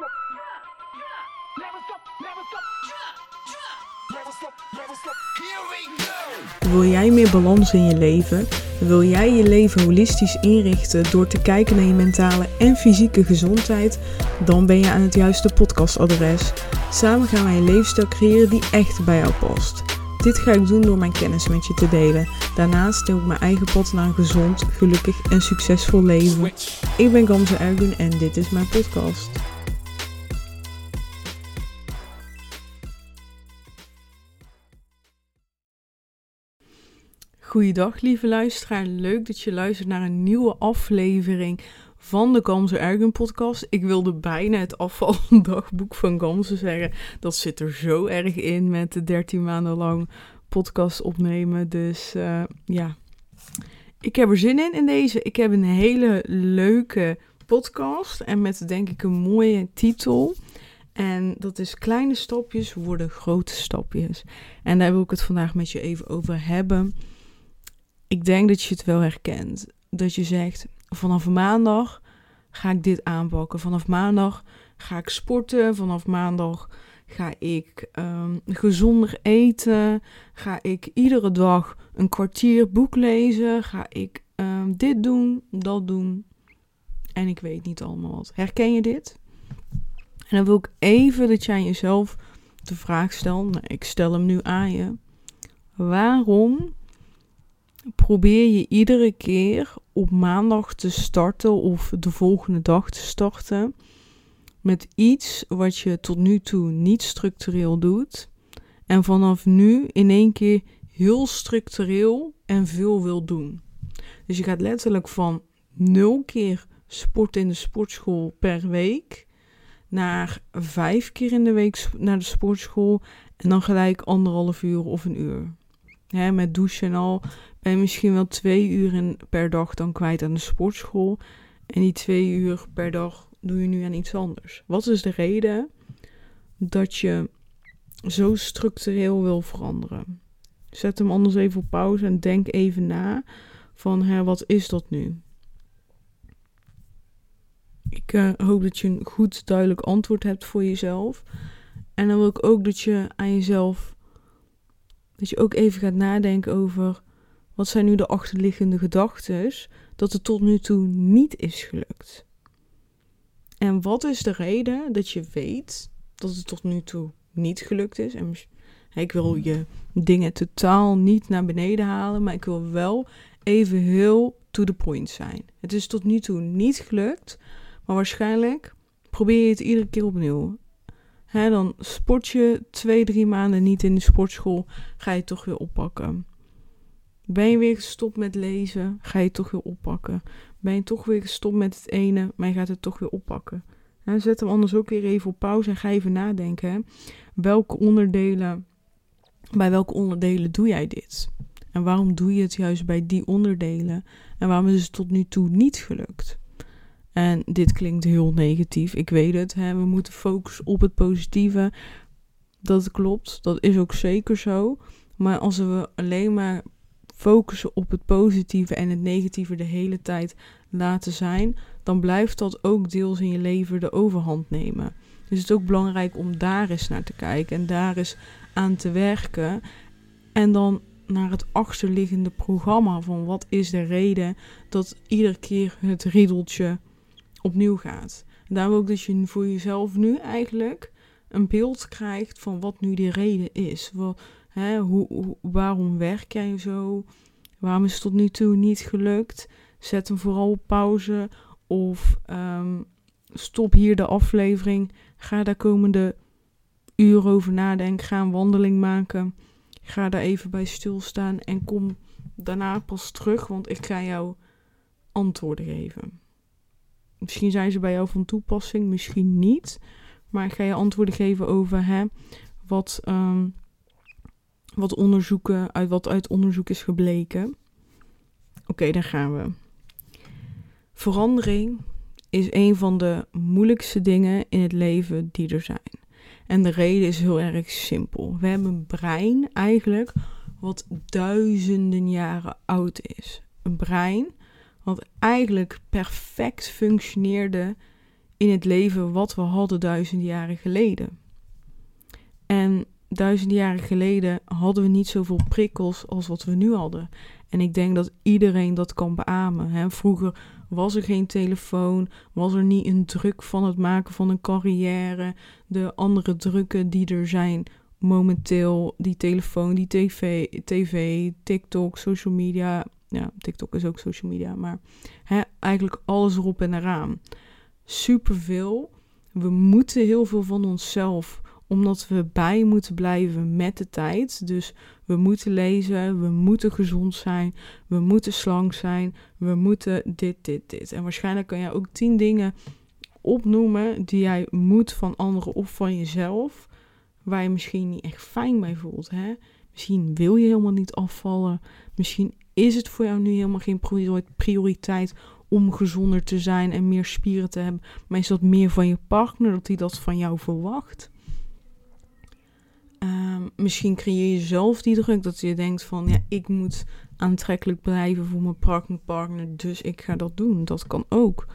stop. Never stop, never stop. Never stop, never stop. Here we go. Wil jij meer balans in je leven? Wil jij je leven holistisch inrichten door te kijken naar je mentale en fysieke gezondheid? Dan ben je aan het juiste podcastadres. Samen gaan wij een leefstijl creëren die echt bij jou past. Dit ga ik doen door mijn kennis met je te delen. Daarnaast deel ik mijn eigen pad naar een gezond, gelukkig en succesvol leven. Ik ben Gamze Ergun en dit is mijn podcast. Goeiedag lieve luisteraar, leuk dat je luistert naar een nieuwe aflevering van de Gamze Ergun podcast. Ik wilde bijna het afvaldagboek van Gamze zeggen. Dat zit er zo erg in met de 13 maanden lang podcast opnemen. Dus eh, ja, ik heb er zin in in deze. Ik heb een hele leuke podcast en met denk ik een mooie titel. En dat is kleine stapjes worden grote stapjes. En daar wil ik het vandaag met je even over hebben. Ik denk dat je het wel herkent. Dat je zegt, vanaf maandag ga ik dit aanpakken. Vanaf maandag ga ik sporten. Vanaf maandag ga ik ehm, gezonder eten. Ga ik iedere dag een kwartier boek lezen. Ga ik ehm, dit doen, dat doen. En ik weet niet allemaal wat. Herken je dit? En dan wil ik even dat jij jezelf de vraag stelt. Nou, ik stel hem nu aan je. Waarom probeer je iedere keer op maandag te starten of de volgende dag te starten met iets wat je tot nu toe niet structureel doet en vanaf nu in één keer heel structureel en veel wil doen. Dus je gaat letterlijk van nul keer sporten in de sportschool per week naar vijf keer in de week naar de sportschool en dan gelijk anderhalf uur of een uur. Hè, met douchen en al je misschien wel twee uur per dag dan kwijt aan de sportschool. En die twee uur per dag doe je nu aan iets anders. Wat is de reden dat je zo structureel wil veranderen? Zet hem anders even op pauze en denk even na van hè, wat is dat nu? Ik uh, hoop dat je een goed duidelijk antwoord hebt voor jezelf. En dan wil ik ook dat je aan jezelf, dat je ook even gaat nadenken over wat zijn nu de achterliggende gedachten dat het tot nu toe niet is gelukt. En wat is de reden dat je weet dat het tot nu toe niet gelukt is? En ik wil je dingen totaal niet naar beneden halen, maar ik wil wel even heel to the point zijn. Het is tot nu toe niet gelukt, maar waarschijnlijk probeer je het iedere keer opnieuw. dan sport je twee, drie maanden niet in de sportschool, ga je het toch weer oppakken. Ben je weer gestopt met lezen, ga je het toch weer oppakken. Ben je toch weer gestopt met het ene, maar je gaat het toch weer oppakken. zet hem anders ook weer even op pauze en ga even nadenken. Welke onderdelen, bij welke onderdelen doe jij dit? En waarom doe je het juist bij die onderdelen? En waarom is het tot nu toe niet gelukt? En dit klinkt heel negatief, ik weet het. Hè? We moeten focussen op het positieve. Dat klopt, dat is ook zeker zo. Maar als we alleen maar focussen op het positieve en het negatieve de hele tijd laten zijn, dan blijft dat ook deels in je leven de overhand nemen. Dus het is ook belangrijk om daar eens naar te kijken en daar eens aan te werken. En dan naar het achterliggende programma van wat is de reden dat iedere keer het riedeltje opnieuw gaat. En daarom ook dat je voor jezelf nu eigenlijk een beeld krijgt van wat nu die reden is. Hè, hoe, waarom werk jij zo? Waarom is het tot nu toe niet gelukt? Zet hem vooral op pauze of um, stop hier de aflevering. Ga daar komende uur over nadenken. Ga een wandeling maken. Ga daar even bij stilstaan en kom daarna pas terug, want ik ga jou antwoorden geven. Misschien zijn ze bij jou van toepassing, misschien niet. Maar ik ga je antwoorden geven over hè, wat, um, wat onderzoeken, uit wat uit onderzoek is gebleken. Oké, daar gaan we. Verandering is een van de moeilijkste dingen in het leven die er zijn. En de reden is heel erg simpel. We hebben een brein eigenlijk wat duizenden jaren oud is. Een brein wat eigenlijk perfect functioneerde in het leven wat we hadden duizenden jaren geleden. En duizenden jaren geleden hadden we niet zoveel prikkels als wat we nu hadden. En ik denk dat iedereen dat kan beamen. Hè? Vroeger was er geen telefoon, was er niet een druk van het maken van een carrière, de andere drukken die er zijn momenteel, die telefoon, die tv, tv TikTok, social media. Ja, TikTok is ook social media, maar hè, eigenlijk alles erop en eraan. Superveel. We moeten heel veel van onszelf omdat we bij moeten blijven met de tijd. Dus we moeten lezen, we moeten gezond zijn, we moeten slank zijn, we moeten dit, dit, dit. En waarschijnlijk kan jij ook tien dingen opnoemen die jij moet van anderen of van jezelf, waar je misschien niet echt fijn bij voelt. Hè? Misschien wil je helemaal niet afvallen, misschien is het voor jou nu helemaal geen prioriteit om gezonder te zijn en meer spieren te hebben, maar is dat meer van je partner dat hij dat van jou verwacht? Ehm, misschien creëer je zelf die druk dat je denkt van ja, ik moet aantrekkelijk blijven voor mijn partner, partner, dus ik ga dat doen. Dat kan ook.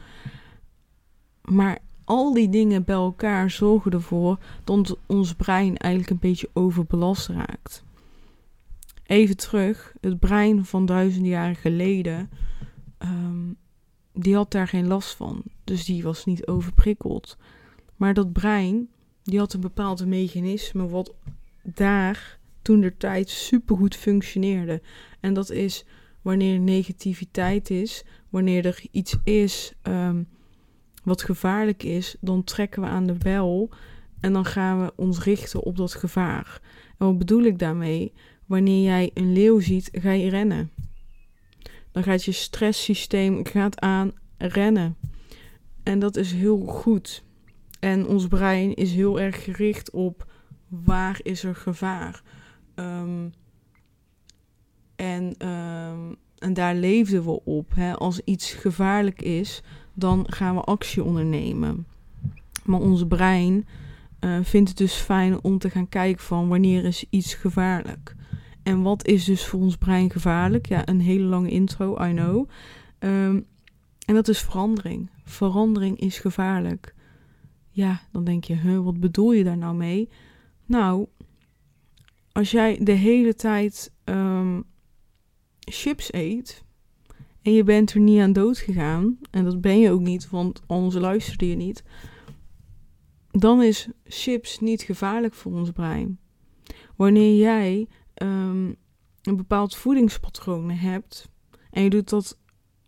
Maar al die dingen bij elkaar zorgen ervoor dat ons brein eigenlijk een beetje overbelast raakt. Even terug, het brein van duizenden jaren geleden, ehm, die had daar geen last van. Dus die was niet overprikkeld. Maar dat brein, die had een bepaald mechanisme wat daar toen de tijd supergoed functioneerde. En dat is wanneer er negativiteit is, wanneer er iets is ehm, wat gevaarlijk is, dan trekken we aan de bel en dan gaan we ons richten op dat gevaar. En wat bedoel ik daarmee? Wanneer jij een leeuw ziet, ga je rennen. Dan gaat je stresssysteem gaat aan rennen. En dat is heel goed. En ons brein is heel erg gericht op waar is er gevaar. Um, en, um, en daar leefden we op. Hè. Als iets gevaarlijk is, dan gaan we actie ondernemen. Maar ons brein uh, vindt het dus fijn om te gaan kijken van wanneer is iets gevaarlijk. En wat is dus voor ons brein gevaarlijk? Ja, een hele lange intro, I know. Um, en dat is verandering. Verandering is gevaarlijk. Ja, dan denk je, huh, wat bedoel je daar nou mee? Nou, als jij de hele tijd um, chips eet en je bent er niet aan dood gegaan, en dat ben je ook niet, want anders luisterde je niet, dan is chips niet gevaarlijk voor ons brein. Wanneer jij um, een bepaald voedingspatroon hebt en je doet dat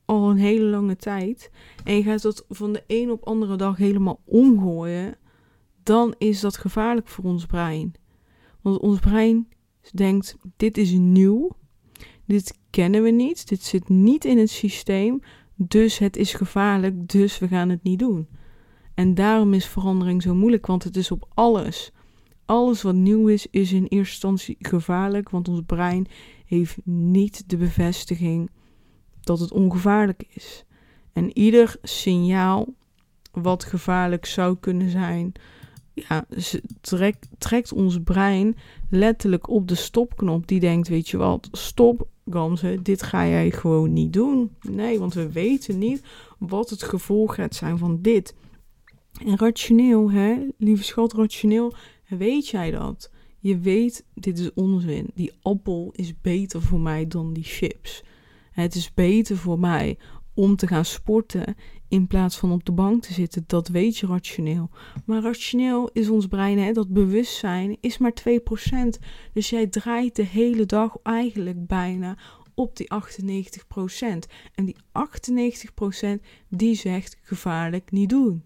al een hele lange tijd en je gaat dat van de een op andere dag helemaal omgooien, dan is dat gevaarlijk voor ons brein. Want ons brein denkt: dit is nieuw, dit kennen we niet, dit zit niet in het systeem, dus het is gevaarlijk, dus we gaan het niet doen. En daarom is verandering zo moeilijk, want het is op alles. Alles wat nieuw is, is in eerste instantie gevaarlijk, want ons brein heeft niet de bevestiging dat het ongevaarlijk is. En ieder signaal wat gevaarlijk zou kunnen zijn, ja, trekt, trekt ons brein letterlijk op de stopknop. Die denkt, weet je wat, stop Gamze, dit ga jij gewoon niet doen. Nee, want we weten niet wat het gevolg gaat zijn van dit. En rationeel, hè, lieve schat, rationeel, weet jij dat? Je weet, dit is onzin. Die appel is beter voor mij dan die chips. Het is beter voor mij om te gaan sporten in plaats van op de bank te zitten. Dat weet je rationeel. Maar rationeel is ons brein, hè, dat bewustzijn, is maar 2%. Dus jij draait de hele dag eigenlijk bijna op die 98%. En die 98% die zegt gevaarlijk niet doen.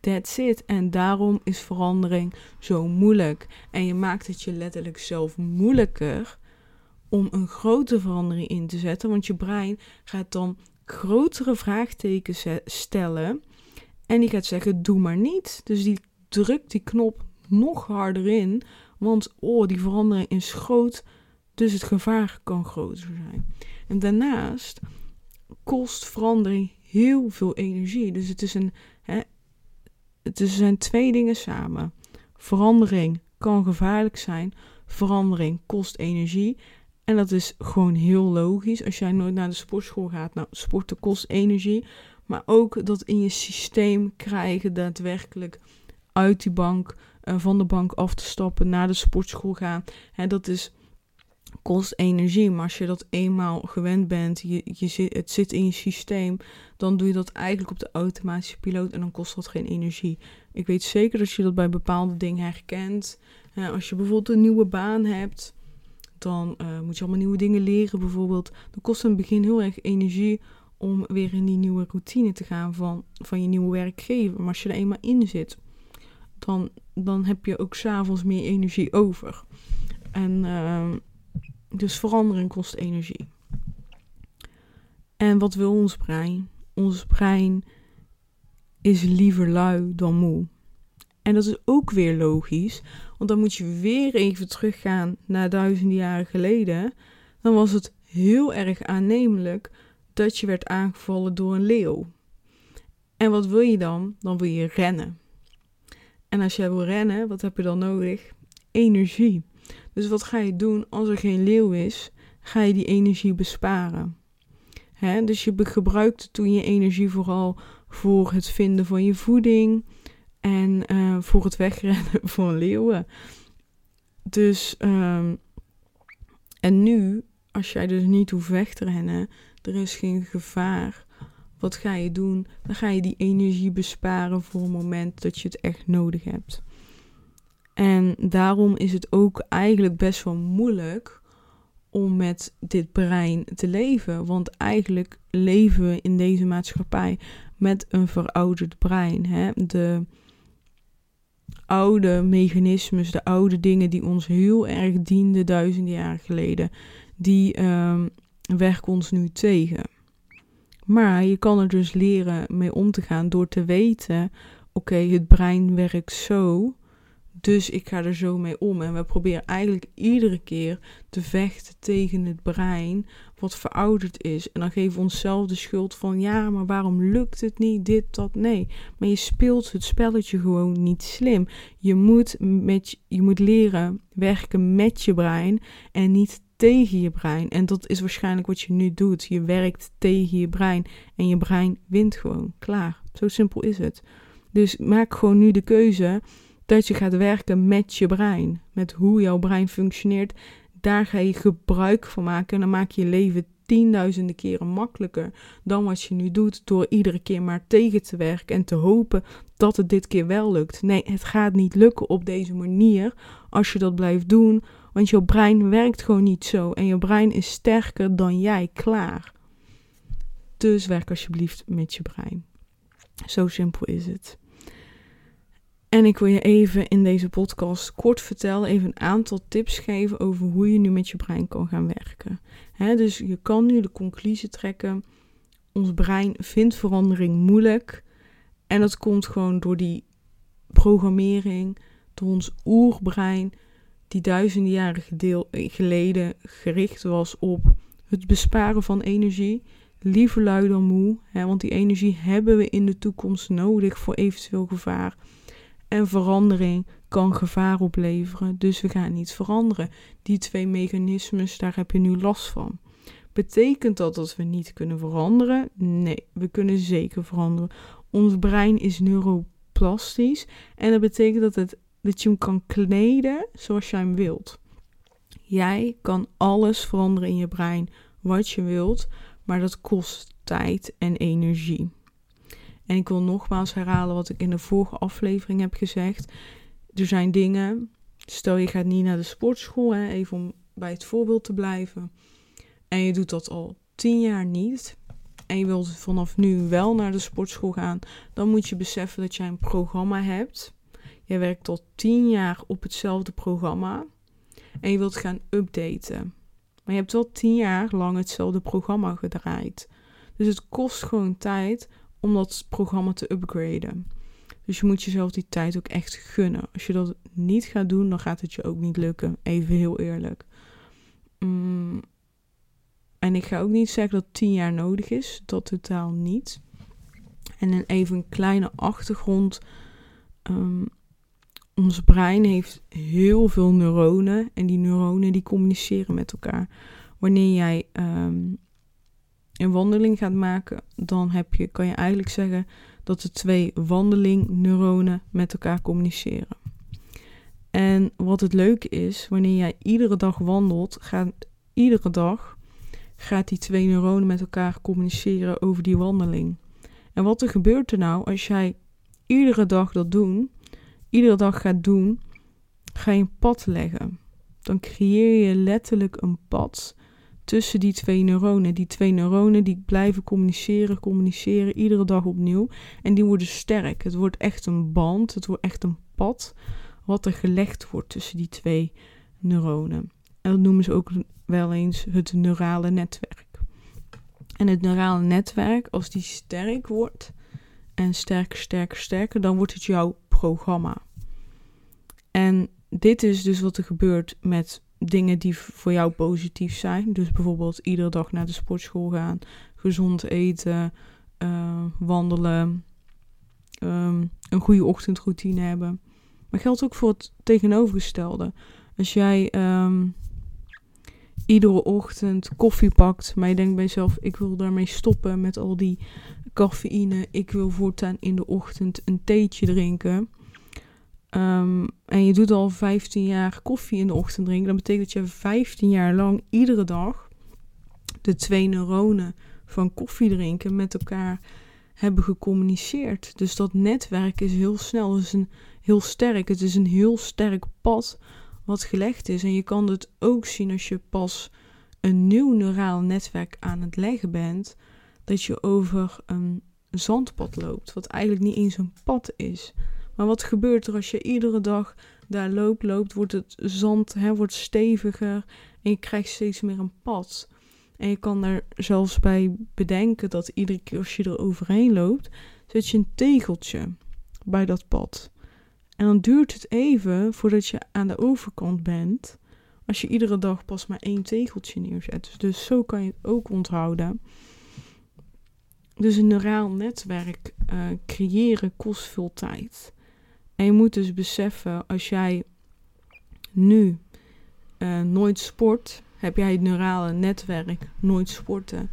That's it. En daarom is verandering zo moeilijk. En je maakt het je letterlijk zelf moeilijker om een grote verandering in te zetten. Want je brein gaat dan grotere vraagtekens stellen. En die gaat zeggen: doe maar niet. Dus die drukt die knop nog harder in. Want oh, die verandering is groot. Dus het gevaar kan groter zijn. En daarnaast kost verandering heel veel energie. Dus het is een. Hè, het zijn twee dingen samen. Verandering kan gevaarlijk zijn. Verandering kost energie. En dat is gewoon heel logisch. Als jij nooit naar de sportschool gaat, nou, sporten kost energie. Maar ook dat in je systeem krijgen daadwerkelijk uit die bank, uh, van de bank af te stappen, naar de sportschool gaan. Hè, dat is, kost energie. Maar als je dat eenmaal gewend bent, je, je zit, het zit in je systeem, dan doe je dat eigenlijk op de automatische piloot en dan kost dat geen energie. Ik weet zeker dat je dat bij bepaalde dingen herkent. als je bijvoorbeeld een nieuwe baan hebt, dan uh, moet je allemaal nieuwe dingen leren bijvoorbeeld. Dan kost het in het begin heel erg energie om weer in die nieuwe routine te gaan van, van je nieuwe werkgever. Maar als je er eenmaal in zit, dan, dan heb je ook s'avonds meer energie over. En uh, dus verandering kost energie. En wat wil ons brein? Ons brein is liever lui dan moe. En dat is ook weer logisch, want dan moet je weer even teruggaan naar duizenden jaren geleden. Dan was het heel erg aannemelijk dat je werd aangevallen door een leeuw. En wat wil je dan? Dan wil je rennen. En als jij wil rennen, wat heb je dan nodig? Energie. Dus wat ga je doen als er geen leeuw is? Ga je die energie besparen. Dus je gebruikte toen je energie vooral voor het vinden van je voeding en uh, voor het wegrennen van leeuwen. Dus, um, en nu, als jij dus niet hoeft weg te rennen, er is geen gevaar. Wat ga je doen? Dan ga je die energie besparen voor een moment dat je het echt nodig hebt. En daarom is het ook eigenlijk best wel moeilijk om met dit brein te leven. Want eigenlijk leven we in deze maatschappij met een verouderd brein. Hè? De oude mechanismes, de oude dingen die ons heel erg dienden duizenden jaar geleden, die um, werken ons nu tegen. Maar je kan er dus leren mee om te gaan door te weten: oké, het brein werkt zo. Dus ik ga er zo mee om. En we proberen eigenlijk iedere keer te vechten tegen het brein wat verouderd is. En dan geven we onszelf de schuld van ja, maar waarom lukt het niet? Dit, dat, nee. Maar je speelt het spelletje gewoon niet slim. Je moet, met, je moet leren werken met je brein en niet tegen je brein. En dat is waarschijnlijk wat je nu doet. Je werkt tegen je brein en je brein wint gewoon. Klaar. Zo simpel is het. Dus maak gewoon nu de keuze dat je gaat werken met je brein. Met hoe jouw brein functioneert. Daar ga je gebruik van maken en dan maak je je leven tienduizenden keren makkelijker dan wat je nu doet door iedere keer maar tegen te werken en te hopen dat het dit keer wel lukt. Nee, het gaat niet lukken op deze manier als je dat blijft doen, want je brein werkt gewoon niet zo en je brein is sterker dan jij klaar. Dus werk alsjeblieft met je brein. Zo simpel is het. En ik wil je even in deze podcast kort vertellen, even een aantal tips geven over hoe je nu met je brein kan gaan werken. dus je kan nu de conclusie trekken, ons brein vindt verandering moeilijk. En dat komt gewoon door die programmering, door ons oerbrein, die duizenden jaren geleden gericht was op het besparen van energie. Liever lui dan moe, want die energie hebben we in de toekomst nodig voor eventueel gevaar. En verandering kan gevaar opleveren, dus we gaan niet veranderen. Die twee mechanismes, daar heb je nu last van. Betekent dat dat we niet kunnen veranderen? Nee, we kunnen zeker veranderen. Ons brein is neuroplastisch en dat betekent dat, het, dat je hem kan kleden zoals jij hem wilt. Jij kan alles veranderen in je brein wat je wilt, maar dat kost tijd en energie. En ik wil nogmaals herhalen wat ik in de vorige aflevering heb gezegd. Er zijn dingen, stel je gaat niet naar de sportschool, hè, even om bij het voorbeeld te blijven. En je doet dat al tien jaar niet. En je wilt vanaf nu wel naar de sportschool gaan. Dan moet je beseffen dat jij een programma hebt. Je werkt al tien jaar op hetzelfde programma. En je wilt gaan updaten. Maar je hebt wel tien jaar lang hetzelfde programma gedraaid. Dus het kost gewoon tijd om dat programma te upgraden. Dus je moet jezelf die tijd ook echt gunnen. Als je dat niet gaat doen, dan gaat het je ook niet lukken. Even heel eerlijk. Mm. En ik ga ook niet zeggen dat 10 jaar nodig is. Dat totaal niet. En even een kleine achtergrond. Um, ons brein heeft heel veel neuronen. En die neuronen die communiceren met elkaar. Wanneer jij um, een wandeling gaat maken, dan heb je, kan je eigenlijk zeggen dat de twee wandelingneuronen met elkaar communiceren. En wat het leuke is, wanneer jij iedere dag wandelt, gaat iedere dag gaat die twee neuronen met elkaar communiceren over die wandeling. En wat er gebeurt er nou als jij iedere dag dat doen, iedere dag gaat doen, ga je een pad leggen. Dan creëer je letterlijk een pad tussen die twee neuronen. Die twee neuronen die blijven communiceren, communiceren iedere dag opnieuw. En die worden sterk. Het wordt echt een band, het wordt echt een pad wat er gelegd wordt tussen die twee neuronen. En dat noemen ze ook wel eens het neurale netwerk. En het neurale netwerk, als die sterk wordt en sterker, sterker, sterker, dan wordt het jouw programma. En dit is dus wat er gebeurt met dingen die voor jou positief zijn. Dus bijvoorbeeld iedere dag naar de sportschool gaan, gezond eten, uh, wandelen, um, een goede ochtendroutine hebben. Maar geldt ook voor het tegenovergestelde. Als jij um, iedere ochtend koffie pakt, maar je denkt bij jezelf: ik wil daarmee stoppen met al die cafeïne. Ik wil voortaan in de ochtend een theetje drinken. Um, en je doet al 15 jaar koffie in de ochtend drinken, dan betekent dat je 15 jaar lang iedere dag de twee neuronen van koffie drinken met elkaar hebben gecommuniceerd. Dus dat netwerk is heel snel, is een heel sterk. Het is een heel sterk pad wat gelegd is. En je kan het ook zien als je pas een nieuw neuraal netwerk aan het leggen bent, dat je over een zandpad loopt, wat eigenlijk niet eens een pad is. Maar wat gebeurt er als je iedere dag daar loopt, loopt, wordt het zand hè, wordt steviger en je krijgt steeds meer een pad. En je kan er zelfs bij bedenken dat iedere keer als je er overheen loopt, zet je een tegeltje bij dat pad. En dan duurt het even voordat je aan de overkant bent, als je iedere dag pas maar één tegeltje neerzet. Dus zo kan je het ook onthouden. Dus een neuraal netwerk uh, creëren kost veel tijd. En je moet dus beseffen, als jij nu uh, nooit sport, heb jij het neurale netwerk nooit sporten.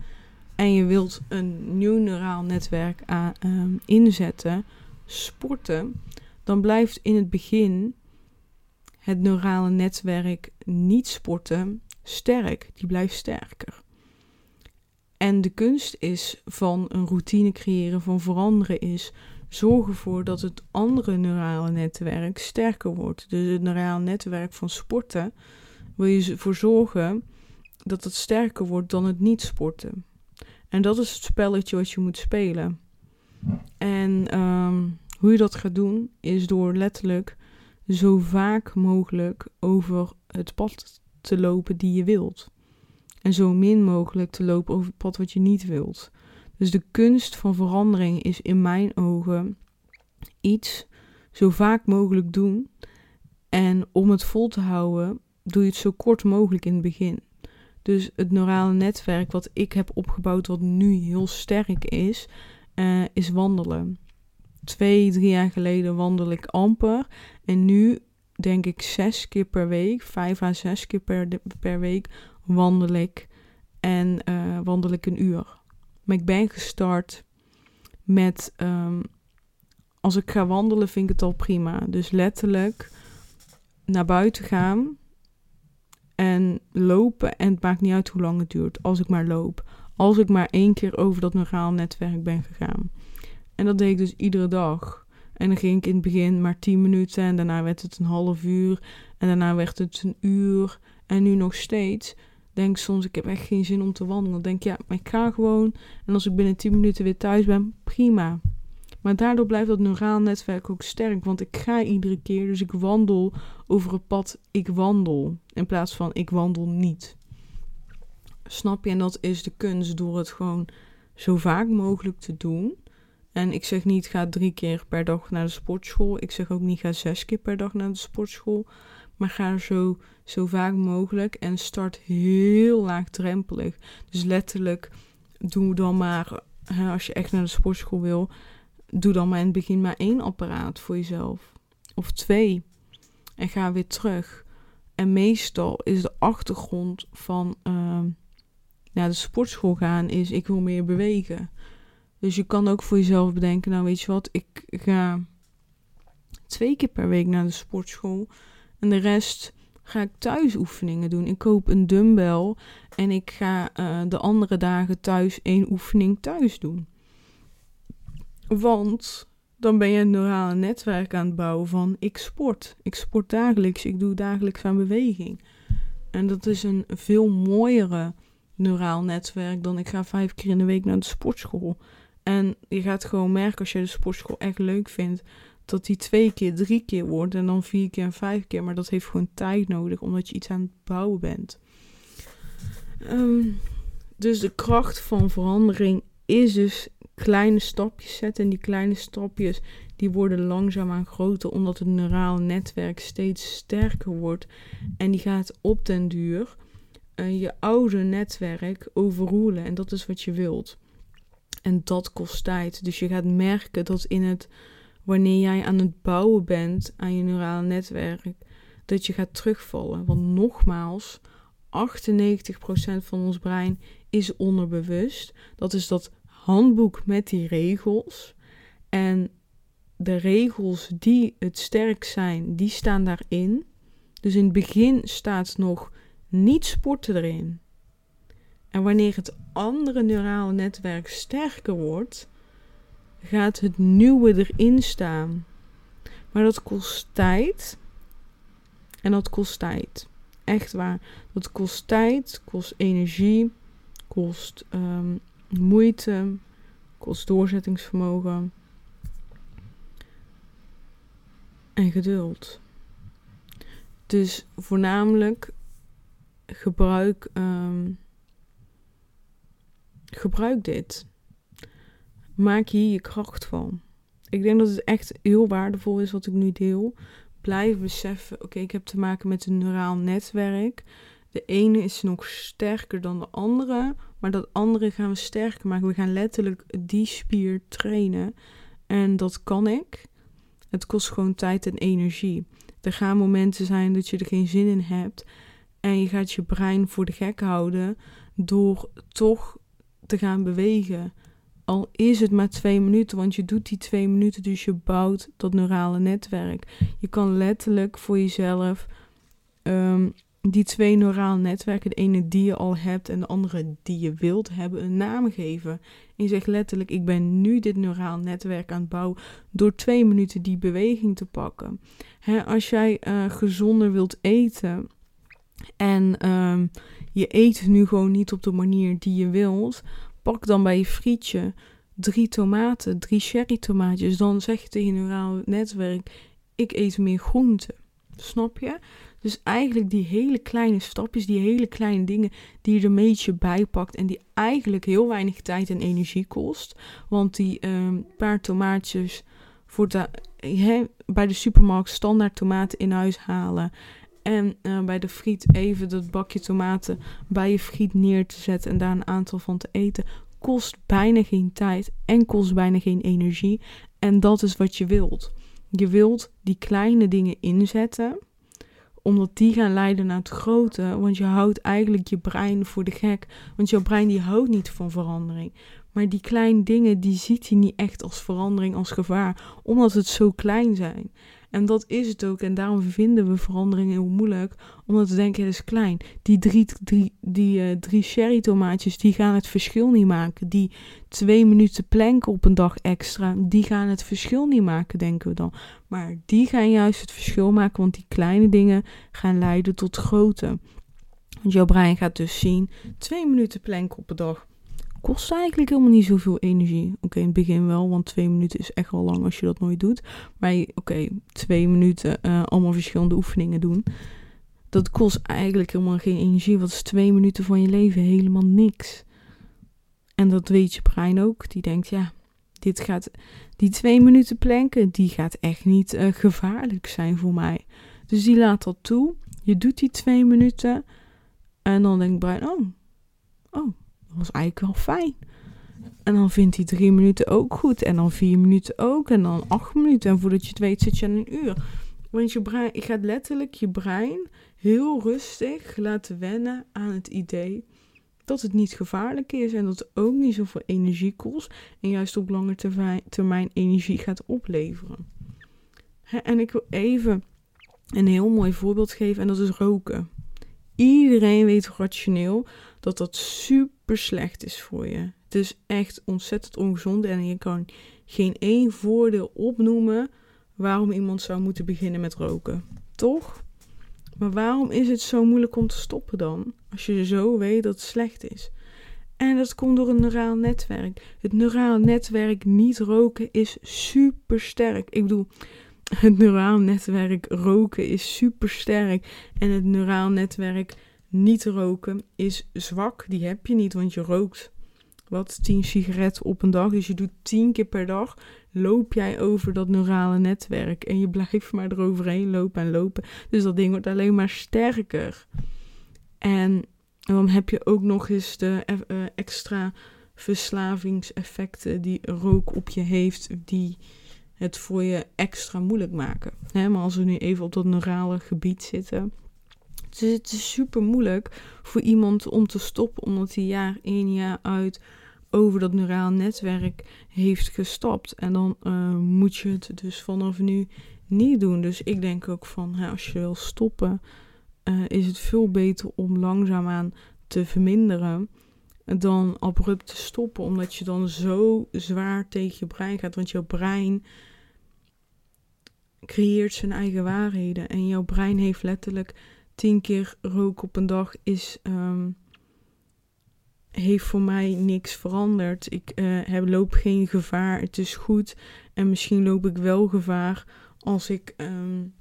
En je wilt een nieuw neuraal netwerk aan, uh, inzetten, sporten, dan blijft in het begin het neurale netwerk niet sporten sterk. Die blijft sterker. En de kunst is van een routine creëren, van veranderen, is zorg ervoor dat het andere neurale netwerk sterker wordt. Dus het neurale netwerk van sporten wil je ervoor zorgen dat het sterker wordt dan het niet sporten. En dat is het spelletje wat je moet spelen. En um, hoe je dat gaat doen, is door letterlijk zo vaak mogelijk over het pad te lopen die je wilt. En zo min mogelijk te lopen over het pad wat je niet wilt. Dus de kunst van verandering is in mijn ogen iets zo vaak mogelijk doen. En om het vol te houden, doe je het zo kort mogelijk in het begin. Dus het neurale netwerk wat ik heb opgebouwd, wat nu heel sterk is, uh, is wandelen twee, drie jaar geleden wandel ik amper. En nu denk ik zes keer per week, vijf à zes keer per, week wandel ik. En uh, wandel ik een uur. Maar ik ben gestart met, um, als ik ga wandelen vind ik het al prima. Dus letterlijk naar buiten gaan en lopen. En het maakt niet uit hoe lang het duurt, als ik maar loop. Als ik maar één keer over dat neuraal netwerk ben gegaan. En dat deed ik dus iedere dag. En dan ging ik in het begin maar 10 minuten en daarna werd het een half uur en daarna werd het een uur en nu nog steeds. Denk soms, ik heb echt geen zin om te wandelen. Denk ja, maar ik ga gewoon. En als ik binnen 10 minuten weer thuis ben, prima. Maar daardoor blijft dat neuraal netwerk ook sterk. Want ik ga iedere keer, dus ik wandel over het pad, ik wandel. In plaats van ik wandel niet. Snap je? En dat is de kunst door het gewoon zo vaak mogelijk te doen. En ik zeg niet ga drie keer per dag naar de sportschool. Ik zeg ook niet ga zes keer per dag naar de sportschool. Maar ga zo, zo vaak mogelijk en start heel laagdrempelig. Dus letterlijk doe dan maar, hè, als je echt naar de sportschool wil, doe dan maar in het begin maar één apparaat voor jezelf. Of twee. En ga weer terug. En meestal is de achtergrond van uh, naar de sportschool gaan is ik wil meer bewegen. Dus je kan ook voor jezelf bedenken, nou weet je wat, ik ga twee keer per week naar de sportschool. En de rest ga ik thuis oefeningen doen. Ik koop een dumbbell en ik ga uh, de andere dagen thuis één oefening thuis doen. Want dan ben je een neurale netwerk aan het bouwen van ik sport. Ik sport dagelijks, ik doe dagelijks aan beweging. En dat is een veel mooiere neuraal netwerk dan ik ga vijf keer in de week naar de sportschool. En je gaat gewoon merken als je de sportschool echt leuk vindt, dat die twee keer, drie keer wordt en dan vier keer en vijf keer. Maar dat heeft gewoon tijd nodig, omdat je iets aan het bouwen bent. Ehm, dus de kracht van verandering is dus kleine stapjes zetten. En die kleine stapjes die worden langzaamaan groter, omdat het neuraal netwerk steeds sterker wordt. En die gaat op den duur uh, je oude netwerk overroelen. En dat is wat je wilt. En dat kost tijd. Dus je gaat merken dat in het wanneer jij aan het bouwen bent aan je neurale netwerk, dat je gaat terugvallen. Want nogmaals, 98% van ons brein is onderbewust. Dat is dat handboek met die regels. En de regels die het sterk zijn, die staan daarin. Dus in het begin staat nog niet sporten erin. En wanneer het andere neurale netwerk sterker wordt, gaat het nieuwe erin staan. Maar dat kost tijd. En dat kost tijd. Echt waar. Dat kost tijd, kost energie, kost um, moeite, kost doorzettingsvermogen en geduld. Dus voornamelijk gebruik, um, gebruik dit. Maak hier je kracht van. Ik denk dat het echt heel waardevol is wat ik nu deel. Blijf beseffen, oké, ik heb te maken met een neuraal netwerk. De ene is nog sterker dan de andere, maar dat andere gaan we sterker maken. We gaan letterlijk die spier trainen. En dat kan ik. Het kost gewoon tijd en energie. Er gaan momenten zijn dat je er geen zin in hebt. En je gaat je brein voor de gek houden door toch te gaan bewegen. Al is het maar twee minuten, want je doet die twee minuten, dus je bouwt dat neurale netwerk. Je kan letterlijk voor jezelf um, die twee neurale netwerken, de ene die je al hebt en de andere die je wilt hebben, een naam geven. En je zegt letterlijk: Ik ben nu dit neuraal netwerk aan het bouwen door twee minuten die beweging te pakken. als jij uh, gezonder wilt eten en um, je eet nu gewoon niet op de manier die je wilt, pak dan bij je frietje drie tomaten, drie cherry tomaatjes. Dan zeg je tegen je neuraal netwerk: Ik eet meer groente. Snap je? Dus eigenlijk die hele kleine stapjes, die hele kleine dingen die je er een beetje bij pakt en die eigenlijk heel weinig tijd en energie kost. Want die um, paar tomaatjes voor de, bij de supermarkt standaard tomaten in huis halen. En uh, bij de friet even dat bakje tomaten bij je friet neer te zetten en daar een aantal van te eten. Kost bijna geen tijd en kost bijna geen energie. En dat is wat je wilt. Je wilt die kleine dingen inzetten omdat die gaan leiden naar het grote. Want je houdt eigenlijk je brein voor de gek. Want jouw brein die houdt niet van verandering. Maar die kleine dingen, die ziet hij niet echt als verandering, als gevaar. Omdat het zo klein zijn. En dat is het ook. En daarom vinden we verandering heel moeilijk. Omdat we denken, het is klein. Die drie, drie, die, uh, drie cherry tomaatjes, die gaan het verschil niet maken. Die twee minuten planken op een dag extra, die gaan het verschil niet maken, denken we dan. Maar die gaan juist het verschil maken. Want die kleine dingen gaan leiden tot grote. Want jouw brein gaat dus zien, twee minuten planken op een dag kost eigenlijk helemaal niet zoveel energie. Oké, in het begin wel, want twee minuten is echt wel lang als je dat nooit doet. Maar oké, twee minuten uh, allemaal verschillende oefeningen doen. Dat kost eigenlijk helemaal geen energie. Wat is twee minuten van je leven? Helemaal niks. En dat weet je brein ook. Die denkt, ja, dit gaat, die twee minuten planken, die gaat echt niet uh, gevaarlijk zijn voor mij. Dus die laat dat toe. Je doet die twee minuten. En dan denkt brein, oh, oh, was eigenlijk wel fijn. En dan vindt hij drie minuten ook goed. En dan vier minuten ook. En dan acht minuten. En voordat je het weet zit je aan een uur. Want je brein, gaat letterlijk je brein heel rustig laten wennen aan het idee dat het niet gevaarlijk is en dat het ook niet zoveel energie kost en juist op lange termijn, energie gaat opleveren. En ik wil even een heel mooi voorbeeld geven en dat is roken. Iedereen weet rationeel dat dat super slecht is voor je. Het is echt ontzettend ongezond en je kan geen één voordeel opnoemen waarom iemand zou moeten beginnen met roken. Toch? Maar waarom is het zo moeilijk om te stoppen dan? Als je zo weet dat het slecht is. En dat komt door een neuraal netwerk. Het neuraal netwerk niet roken is super sterk. Ik bedoel, het neuraal netwerk roken is super sterk. En het neuraal netwerk niet roken is zwak. Die heb je niet, want je rookt wat 10 sigaretten op een dag. Dus je doet 10 keer per dag. Loop jij over dat neurale netwerk. En je blijft maar eroverheen lopen en lopen. Dus dat ding wordt alleen maar sterker. En dan heb je ook nog eens de uh, extra verslavingseffecten die rook op je heeft. Die het voor je extra moeilijk maken. Maar als we nu even op dat neurale gebied zitten. Dus het is super moeilijk voor iemand om te stoppen, omdat hij jaar in jaar uit over dat neuraal netwerk heeft gestapt. En dan uh, moet je het dus vanaf nu niet doen. Dus ik denk ook van, als je wil stoppen, uh, is het veel beter om langzaamaan te verminderen dan abrupt te stoppen, omdat je dan zo zwaar tegen je brein gaat. Want jouw brein creëert zijn eigen waarheden. En jouw brein heeft letterlijk tien keer rook op een dag is, um, heeft voor mij niks veranderd. Ik heb, loop geen gevaar, het is goed. En misschien loop ik wel gevaar als ik um,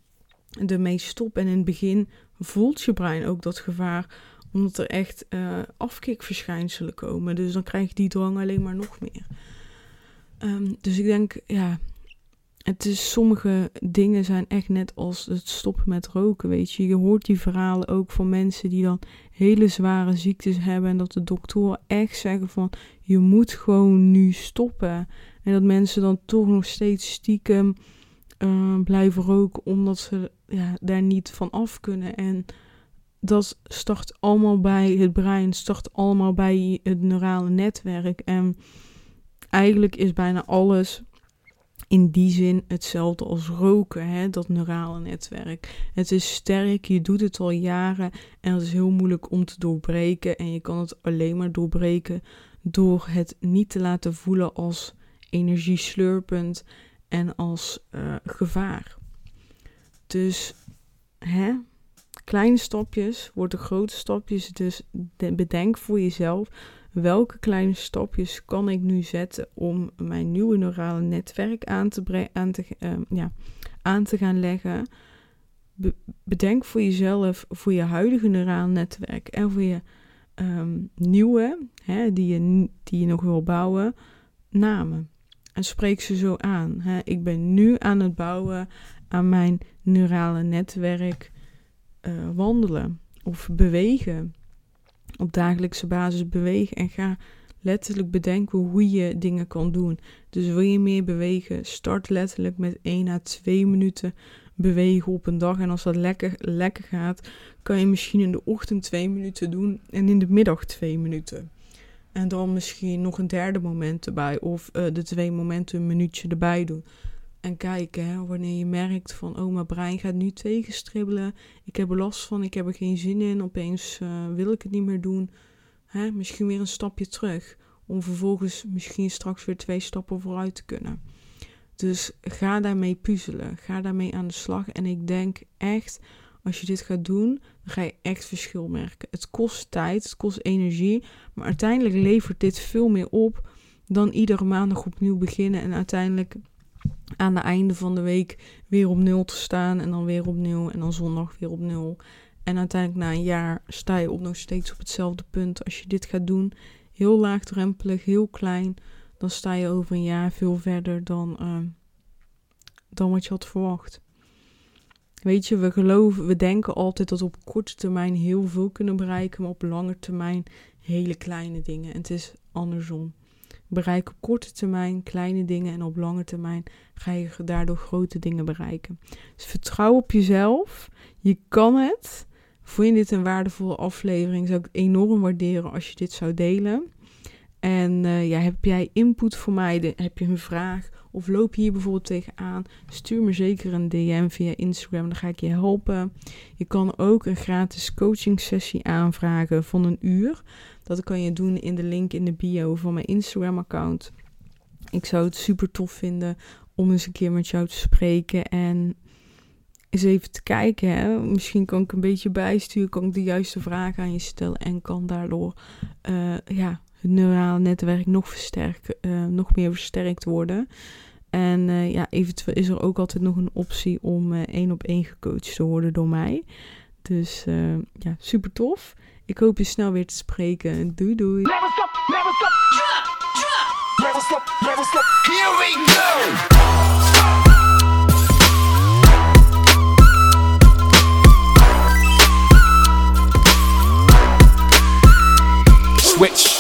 ermee stop. En in het begin voelt je brein ook dat gevaar, omdat er echt uh, afkikverschijnselen komen. Dus dan krijg je die drang alleen maar nog meer. Um, dus ik denk, ja, het is, sommige dingen zijn echt net als het stoppen met roken, weet je. Je hoort die verhalen ook van mensen die dan hele zware ziektes hebben en dat de doktoren echt zeggen van je moet gewoon nu stoppen. En dat mensen dan toch nog steeds stiekem uh, blijven roken omdat ze ja, daar niet van af kunnen. En dat start allemaal bij het brein, start allemaal bij het neurale netwerk. En eigenlijk is bijna alles in die zin hetzelfde als roken, hè? dat neurale netwerk. Het is sterk, je doet het al jaren en het is heel moeilijk om te doorbreken. En je kan het alleen maar doorbreken door het niet te laten voelen als energieslurpend en als uh, gevaar. Dus hè, kleine stapjes worden grote stapjes. Dus bedenk voor jezelf welke kleine stapjes kan ik nu zetten om mijn nieuwe neurale netwerk aan te, aan te, uh, ja, aan te gaan leggen. Be bedenk voor jezelf, voor je huidige neurale netwerk en voor je um, nieuwe, hè, die, je, die je nog wil bouwen, namen. En spreek ze zo aan. Hè. Ik ben nu aan het bouwen aan mijn neurale netwerk uh, wandelen of bewegen op dagelijkse basis bewegen en ga letterlijk bedenken hoe je dingen kan doen. Dus wil je meer bewegen, start letterlijk met 1 à 2 minuten bewegen op een dag. En als dat lekker, lekker gaat, kan je misschien in de ochtend 2 minuten doen en in de middag 2 minuten. En dan misschien nog een derde moment erbij of uh, de twee momenten een minuutje erbij doen. En kijken, hè, wanneer je merkt van, oh, mijn brein gaat nu tegenstribbelen. Ik heb er last van, ik heb er geen zin in. Opeens uh, wil ik het niet meer doen. Hè, misschien weer een stapje terug. Om vervolgens misschien straks weer twee stappen vooruit te kunnen. Dus ga daarmee puzzelen. Ga daarmee aan de slag. En ik denk echt, als je dit gaat doen, dan ga je echt verschil merken. Het kost tijd, het kost energie. Maar uiteindelijk levert dit veel meer op dan iedere maandag opnieuw beginnen. En uiteindelijk aan het einde van de week weer op nul te staan en dan weer op nul en dan zondag weer op nul. En uiteindelijk na een jaar sta je op nog steeds op hetzelfde punt. Als je dit gaat doen, heel laagdrempelig, heel klein, dan sta je over een jaar veel verder dan, uh, dan wat je had verwacht. Weet je, we geloven, we denken altijd dat we op korte termijn heel veel kunnen bereiken, maar op lange termijn hele kleine dingen. En het is andersom. Bereik op korte termijn kleine dingen en op lange termijn ga je daardoor grote dingen bereiken. Dus vertrouw op jezelf. Je kan het. Vond je dit een waardevolle aflevering? Zou ik enorm waarderen als je dit zou delen. En eh, ja, heb jij input voor mij? Heb je een vraag? Of loop hier bijvoorbeeld tegenaan? Stuur me zeker een DM via Instagram. Dan ga ik je helpen. Je kan ook een gratis coaching sessie aanvragen van een uur. Dat kan je doen in de link in de bio van mijn Instagram account. Ik zou het super tof vinden om eens een keer met jou te spreken en eens even te kijken. Hè? Misschien kan ik een beetje bijsturen, kan ik de juiste vragen aan je stellen en kan daardoor uh, ja, het neurale netwerk nog, versterken, uh, nog meer versterkt worden. En uh, ja, eventueel is er ook altijd nog een optie om één op één gecoacht te worden door mij. Dus ja, super tof. Ik hoop je snel weer te spreken. Doei doei. Switch.